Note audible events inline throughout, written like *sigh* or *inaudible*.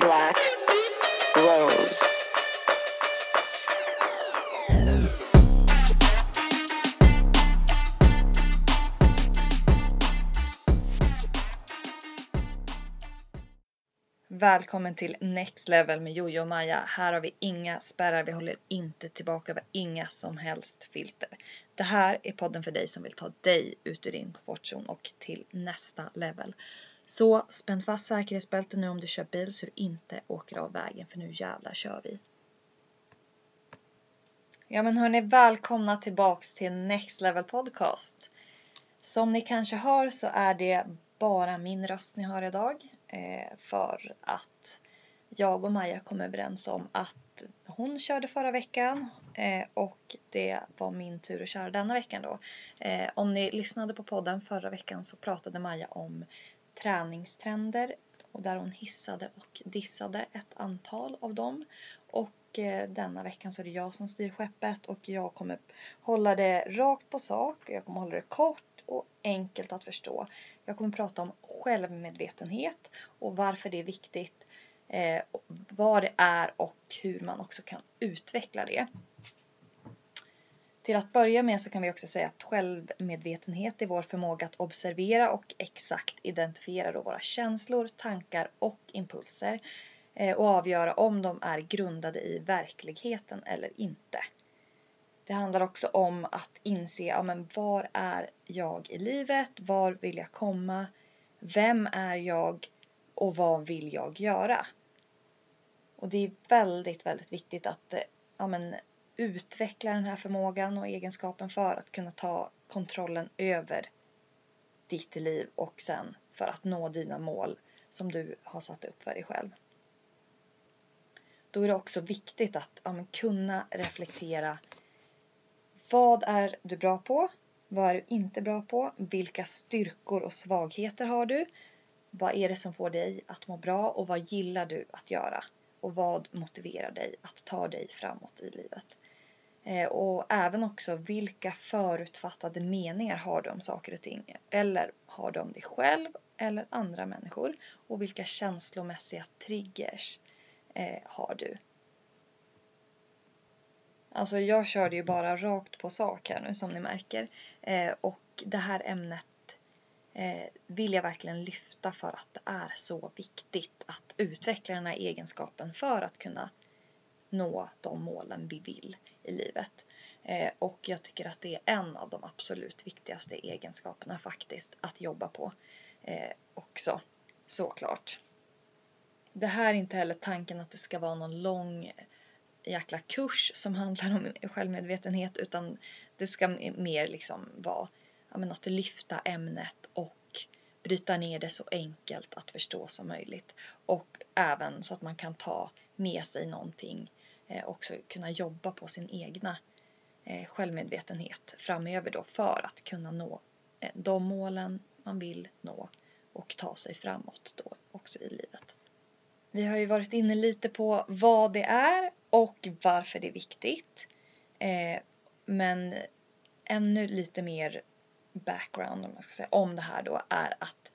Black Rose. Välkommen till Next Level med Jojo och Maja. Här har vi inga spärrar, vi håller inte tillbaka, vi har inga som helst filter. Det här är podden för dig som vill ta dig ut ur din komfortzon och till nästa level. Så spänn fast säkerhetsbältet nu om du kör bil så du inte åker av vägen för nu jävlar kör vi. Ja men hörni, välkomna tillbaks till Next Level Podcast. Som ni kanske hör så är det bara min röst ni hör idag. Eh, för att jag och Maja kom överens om att hon körde förra veckan eh, och det var min tur att köra denna veckan då. Eh, om ni lyssnade på podden förra veckan så pratade Maja om träningstrender och där hon hissade och dissade ett antal av dem. Och eh, denna veckan så är det jag som styr skeppet och jag kommer hålla det rakt på sak. Jag kommer hålla det kort och enkelt att förstå. Jag kommer prata om självmedvetenhet och varför det är viktigt, eh, vad det är och hur man också kan utveckla det. Till att börja med så kan vi också säga att självmedvetenhet är vår förmåga att observera och exakt identifiera då våra känslor, tankar och impulser eh, och avgöra om de är grundade i verkligheten eller inte. Det handlar också om att inse, ja men var är jag i livet? Var vill jag komma? Vem är jag? Och vad vill jag göra? Och det är väldigt, väldigt viktigt att eh, ja men, utveckla den här förmågan och egenskapen för att kunna ta kontrollen över ditt liv och sen för att nå dina mål som du har satt upp för dig själv. Då är det också viktigt att ja, kunna reflektera vad är du bra på? Vad är du inte bra på? Vilka styrkor och svagheter har du? Vad är det som får dig att må bra och vad gillar du att göra? Och vad motiverar dig att ta dig framåt i livet? Eh, och även också vilka förutfattade meningar har du om saker och ting? Eller har du om dig själv eller andra människor? Och vilka känslomässiga triggers eh, har du? Alltså jag körde ju bara rakt på sak här nu som ni märker. Eh, och det här ämnet eh, vill jag verkligen lyfta för att det är så viktigt att utveckla den här egenskapen för att kunna nå de målen vi vill i livet. Eh, och jag tycker att det är en av de absolut viktigaste egenskaperna faktiskt att jobba på eh, också, såklart. Det här är inte heller tanken att det ska vara någon lång jäkla kurs som handlar om självmedvetenhet utan det ska mer liksom vara ja, att lyfta ämnet och bryta ner det så enkelt att förstå som möjligt. Och även så att man kan ta med sig någonting eh, Eh, också kunna jobba på sin egna eh, självmedvetenhet framöver då för att kunna nå eh, de målen man vill nå och ta sig framåt då också i livet. Vi har ju varit inne lite på vad det är och varför det är viktigt. Men ännu lite mer background om, man ska säga, om det här då är att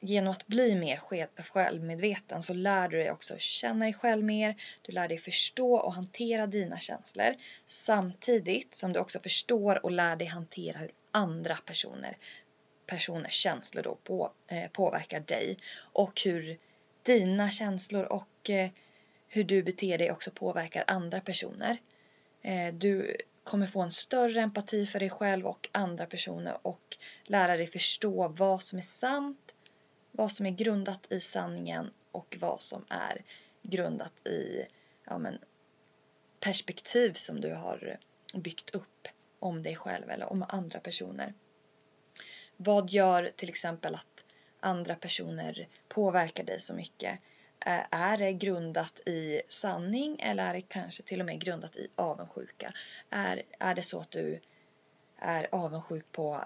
genom att bli mer självmedveten så lär du dig också känna dig själv mer, du lär dig förstå och hantera dina känslor. Samtidigt som du också förstår och lär dig hantera hur andra personer personers känslor då på, eh, påverkar dig. Och hur dina känslor och eh, hur du beter dig också påverkar andra personer. Eh, du kommer få en större empati för dig själv och andra personer och lära dig förstå vad som är sant, vad som är grundat i sanningen och vad som är grundat i ja, men, perspektiv som du har byggt upp om dig själv eller om andra personer. Vad gör till exempel att andra personer påverkar dig så mycket? Är det grundat i sanning eller är det kanske till och med grundat i avundsjuka? Är, är det så att du är avundsjuk på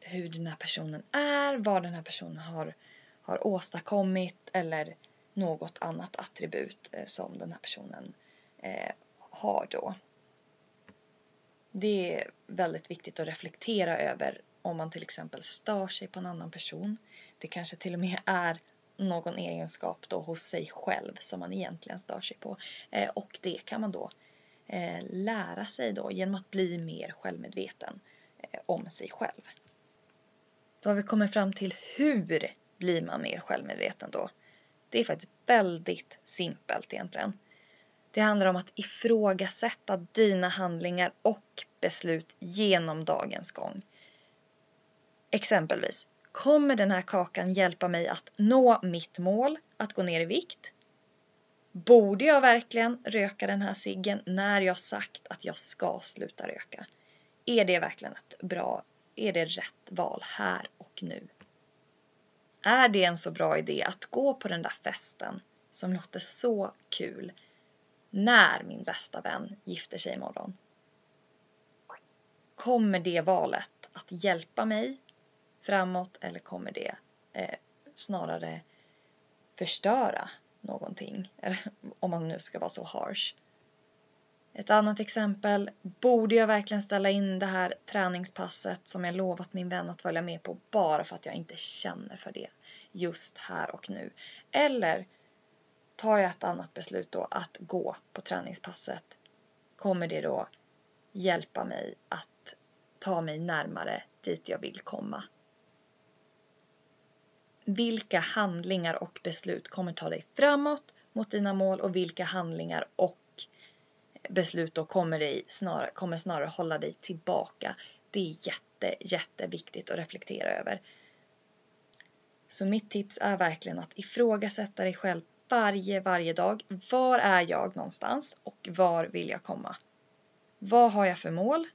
hur den här personen är, vad den här personen har, har åstadkommit eller något annat attribut eh, som den här personen eh, har då. Det är väldigt viktigt att reflektera över om man till exempel stör sig på en annan person. Det kanske till och med är någon egenskap då hos sig själv som man egentligen stör sig på. Eh, och det kan man då lära sig då genom att bli mer självmedveten om sig själv. Då har vi kommit fram till hur blir man mer självmedveten då? Det är faktiskt väldigt simpelt egentligen. Det handlar om att ifrågasätta dina handlingar och beslut genom dagens gång. Exempelvis, kommer den här kakan hjälpa mig att nå mitt mål, att gå ner i vikt? Borde jag verkligen röka den här ciggen när jag sagt att jag ska sluta röka? Är det verkligen ett bra, är det rätt val här och nu? Är det en så bra idé att gå på den där festen som låter så kul när min bästa vän gifter sig imorgon? Kommer det valet att hjälpa mig framåt eller kommer det eh, snarare förstöra någonting? *laughs* Eller, om man nu ska vara så harsh. Ett annat exempel. Borde jag verkligen ställa in det här träningspasset som jag lovat min vän att följa med på bara för att jag inte känner för det just här och nu? Eller tar jag ett annat beslut då att gå på träningspasset? Kommer det då hjälpa mig att ta mig närmare dit jag vill komma? Vilka handlingar och beslut kommer ta dig framåt mot dina mål och vilka handlingar och beslut då kommer, dig snarare, kommer snarare hålla dig tillbaka. Det är jätte, jätteviktigt att reflektera över. Så mitt tips är verkligen att ifrågasätta dig själv varje, varje dag. Var är jag någonstans och var vill jag komma? Vad har jag för mål?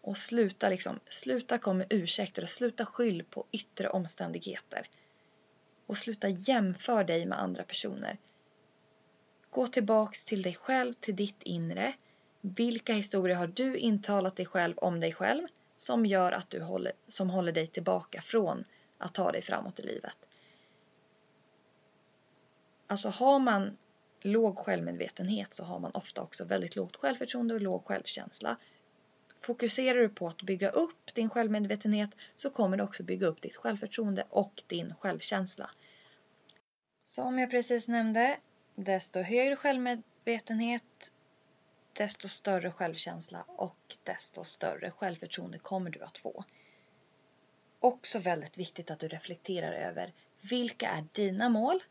Och sluta liksom, sluta komma med ursäkter och sluta skyll på yttre omständigheter. Och sluta jämföra dig med andra personer. Gå tillbaks till dig själv, till ditt inre. Vilka historier har du intalat dig själv om dig själv som gör att du håller, som håller dig tillbaka från att ta dig framåt i livet? Alltså har man låg självmedvetenhet så har man ofta också väldigt lågt självförtroende och låg självkänsla. Fokuserar du på att bygga upp din självmedvetenhet så kommer du också bygga upp ditt självförtroende och din självkänsla. Som jag precis nämnde, desto högre självmedvetenhet, desto större självkänsla och desto större självförtroende kommer du att få. Också väldigt viktigt att du reflekterar över vilka är dina mål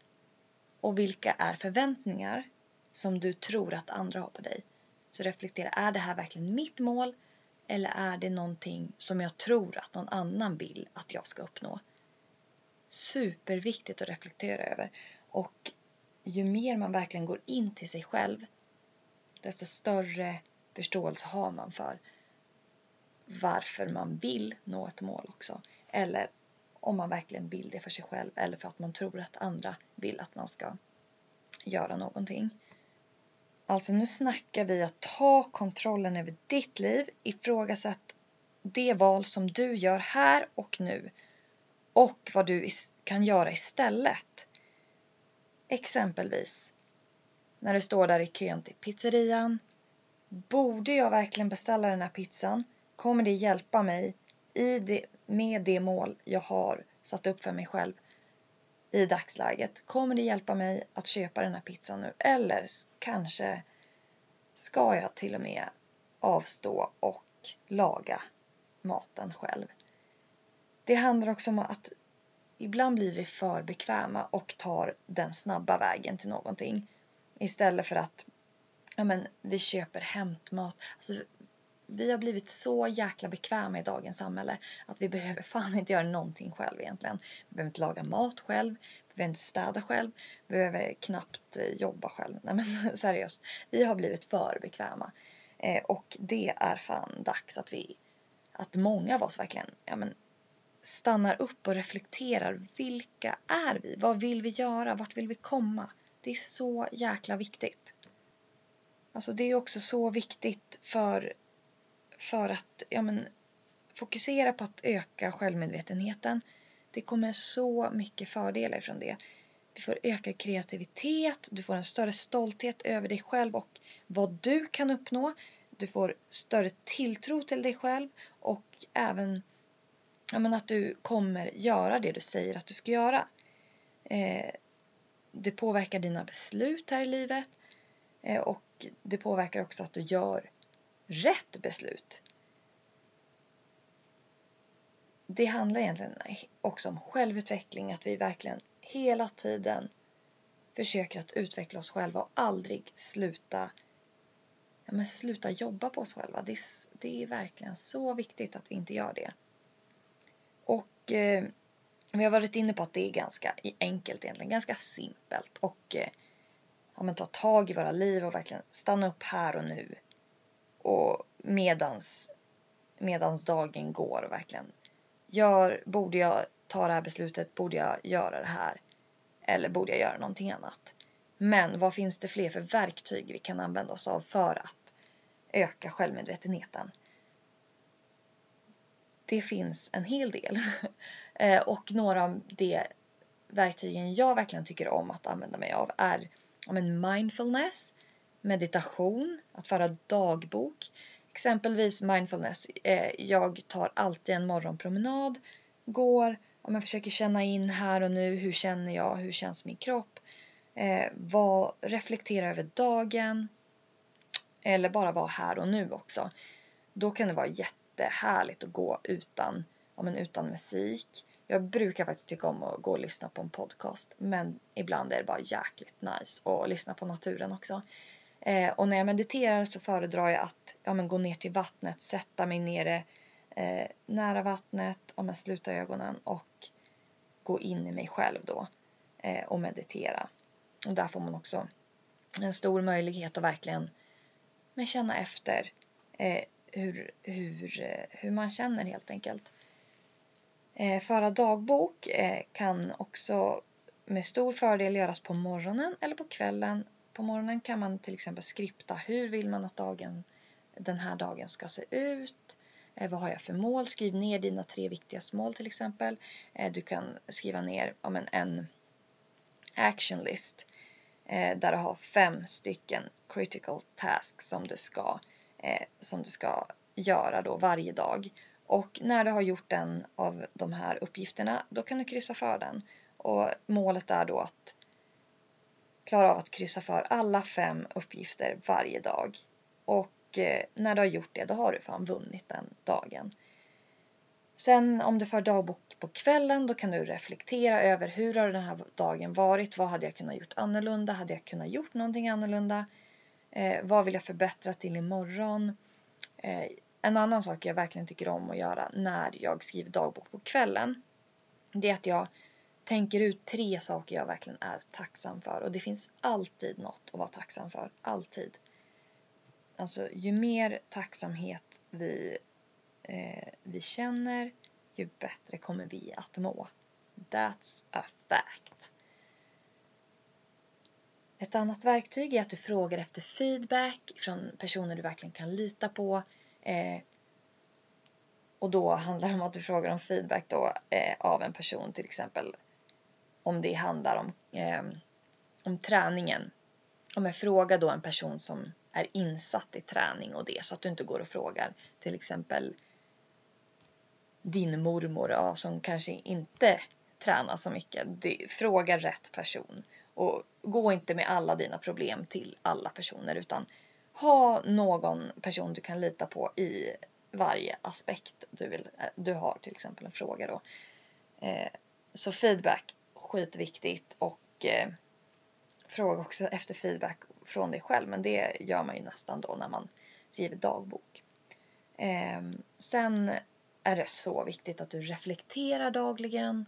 och vilka är förväntningar som du tror att andra har på dig. Så reflektera, är det här verkligen mitt mål eller är det någonting som jag tror att någon annan vill att jag ska uppnå? Superviktigt att reflektera över. Och ju mer man verkligen går in till sig själv, desto större förståelse har man för varför man vill nå ett mål också. Eller om man verkligen vill det för sig själv eller för att man tror att andra vill att man ska göra någonting. Alltså nu snackar vi att ta kontrollen över ditt liv, ifrågasätt det val som du gör här och nu och vad du kan göra istället. Exempelvis när du står där i kön till pizzerian. Borde jag verkligen beställa den här pizzan? Kommer det hjälpa mig i det, med det mål jag har satt upp för mig själv i dagsläget? Kommer det hjälpa mig att köpa den här pizzan nu? Eller kanske ska jag till och med avstå och laga maten själv? Det handlar också om att ibland blir vi för bekväma och tar den snabba vägen till någonting. Istället för att ja, men, vi köper hämtmat. Alltså, vi har blivit så jäkla bekväma i dagens samhälle att vi behöver *laughs* fan inte göra någonting själv egentligen. Vi behöver inte laga mat själv, vi behöver inte städa själv, vi behöver knappt eh, jobba själv. Nej men *laughs* seriöst, vi har blivit för bekväma. Eh, och det är fan dags att vi, att många av oss verkligen, ja men stannar upp och reflekterar. Vilka är vi? Vad vill vi göra? Vart vill vi komma? Det är så jäkla viktigt. Alltså det är också så viktigt för, för att ja men, fokusera på att öka självmedvetenheten. Det kommer så mycket fördelar från det. Du får ökad kreativitet, du får en större stolthet över dig själv och vad du kan uppnå. Du får större tilltro till dig själv och även ja, men att du kommer göra det du säger att du ska göra. Eh, det påverkar dina beslut här i livet. Eh, och det påverkar också att du gör rätt beslut. Det handlar egentligen också om självutveckling, att vi verkligen hela tiden försöker att utveckla oss själva och aldrig sluta, ja, men sluta jobba på oss själva. Det är, det är verkligen så viktigt att vi inte gör det. Och eh, vi har varit inne på att det är ganska e-, enkelt egentligen, ganska simpelt. Och eh, ja, men ta tag i våra liv och verkligen stanna upp här och nu. Och medans, medans dagen går och verkligen. Gör, borde jag ta det här beslutet, borde jag göra det här? Eller borde jag göra någonting annat? Men vad finns det fler för verktyg vi kan använda oss av för att öka självmedvetenheten? Det finns en hel del *laughs* eh, och några av de verktygen jag verkligen tycker om att använda mig av är men mindfulness, meditation, att föra dagbok. Exempelvis mindfulness. Eh, jag tar alltid en morgonpromenad, går, om jag försöker känna in här och nu. Hur känner jag? Hur känns min kropp? Eh, Vad, reflektera över dagen. Eller bara vara här och nu också. Då kan det vara jättehärligt att gå utan, ja, men utan musik. Jag brukar faktiskt tycka om att gå och lyssna på en podcast. Men ibland är det bara jäkligt nice att lyssna på naturen också. Eh, och när jag mediterar så föredrar jag att ja, men gå ner till vattnet, sätta mig nere eh, nära vattnet, ja, men sluta ögonen och gå in i mig själv då eh, och meditera. Och där får man också en stor möjlighet att verkligen men känna efter eh, hur, hur, eh, hur man känner helt enkelt. Eh, föra dagbok eh, kan också med stor fördel göras på morgonen eller på kvällen. På morgonen kan man till exempel skripta hur vill man att dagen, den här dagen ska se ut. Eh, vad har jag för mål? Skriv ner dina tre viktigaste mål till exempel. Eh, du kan skriva ner ja, men en action list eh, där du har fem stycken critical tasks som du ska, Eh, som du ska göra då varje dag. Och när du har gjort en av de här uppgifterna, då kan du kryssa för den. Och målet är då att klara av att kryssa för alla fem uppgifter varje dag. Och Eh, när du har gjort det, då har du fan vunnit den dagen. Sen om du för dagbok på kvällen, då kan du reflektera över hur har den här dagen varit? Vad hade jag kunnat gjort annorlunda? Hade jag kunnat gjort någonting annorlunda? Eh, vad vill jag förbättra till imorgon? Eh, en annan sak jag verkligen tycker om att göra när jag skriver dagbok på kvällen, det är att jag tänker ut tre saker jag verkligen är tacksam för. Och det finns alltid något att vara tacksam för. Alltid. Alltså ju mer tacksamhet vi, eh, vi känner, ju bättre kommer vi att må. That's a fact. Ett annat verktyg är att du frågar efter feedback från personer du verkligen kan lita på. Eh, och då handlar det om att du frågar om feedback då, eh, av en person till exempel om det handlar om, eh, om träningen. Om jag frågar då en person som är insatt i träning och det så att du inte går och frågar till exempel din mormor ja, som kanske inte tränar så mycket. fråga rätt person och gå inte med alla dina problem till alla personer utan ha någon person du kan lita på i varje aspekt du, vill, eh, du har till exempel en fråga då. Eh, så feedback skitviktigt och eh, fråga också efter feedback från dig själv men det gör man ju nästan då när man skriver dagbok. Eh, sen är det så viktigt att du reflekterar dagligen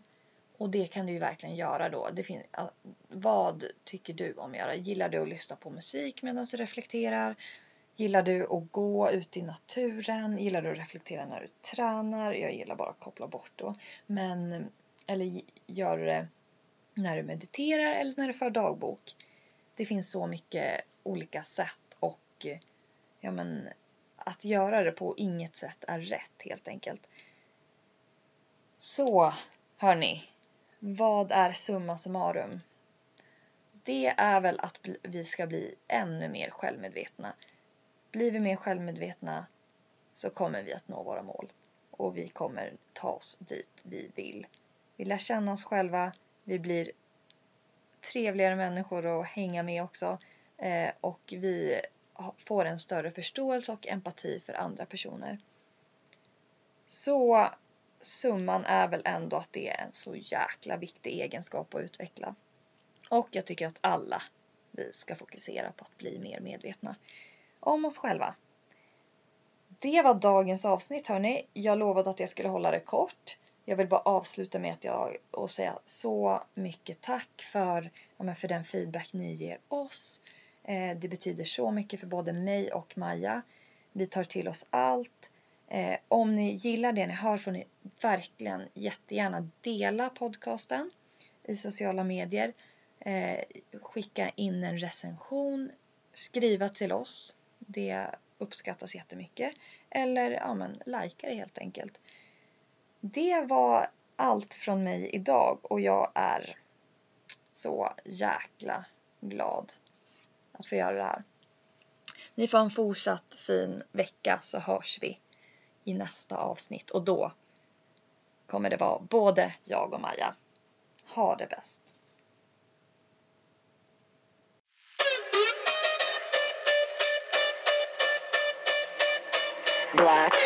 och det kan du ju verkligen göra då. Det fin- vad tycker du om att göra? Gillar du att lyssna på musik medan du reflekterar? Gillar du att gå ut i naturen? Gillar du att reflektera när du tränar? Jag gillar bara att koppla bort då. Men, eller gör du det när du mediterar eller när du för dagbok? det finns så mycket olika sätt och ja men att göra det på inget sätt är rätt helt enkelt. Så hörni, vad är summa summarum? Det är väl att vi ska bli ännu mer självmedvetna. Blir vi mer självmedvetna så kommer vi att nå våra mål och vi kommer ta oss dit vi vill. Vi lär känna oss själva, vi blir trevligare människor att hänga med också. Eh, och vi får en större förståelse och empati för andra personer. Så summan är väl ändå att det är en så jäkla viktig egenskap att utveckla. Och jag tycker att alla vi ska fokusera på att bli mer medvetna om oss själva. Det var dagens avsnitt hörni. Jag lovade att jag skulle hålla det kort. Jag vill bara avsluta med att jag och säga så mycket tack för, ja, för den feedback ni ger oss. Eh, det betyder så mycket för både mig och Maja. Vi tar till oss allt. Eh, om ni gillar det ni hör får ni verkligen jättegärna dela podcasten i sociala medier. Eh, skicka in en recension, skriva till oss. Det uppskattas jättemycket. Eller ja, men, likea det helt enkelt. Det var allt från mig idag och jag är så jäkla glad att få göra det här. Ni får en fortsatt fin vecka så hörs vi i nästa avsnitt och då kommer det vara både jag och Maja. Ha det bäst! Black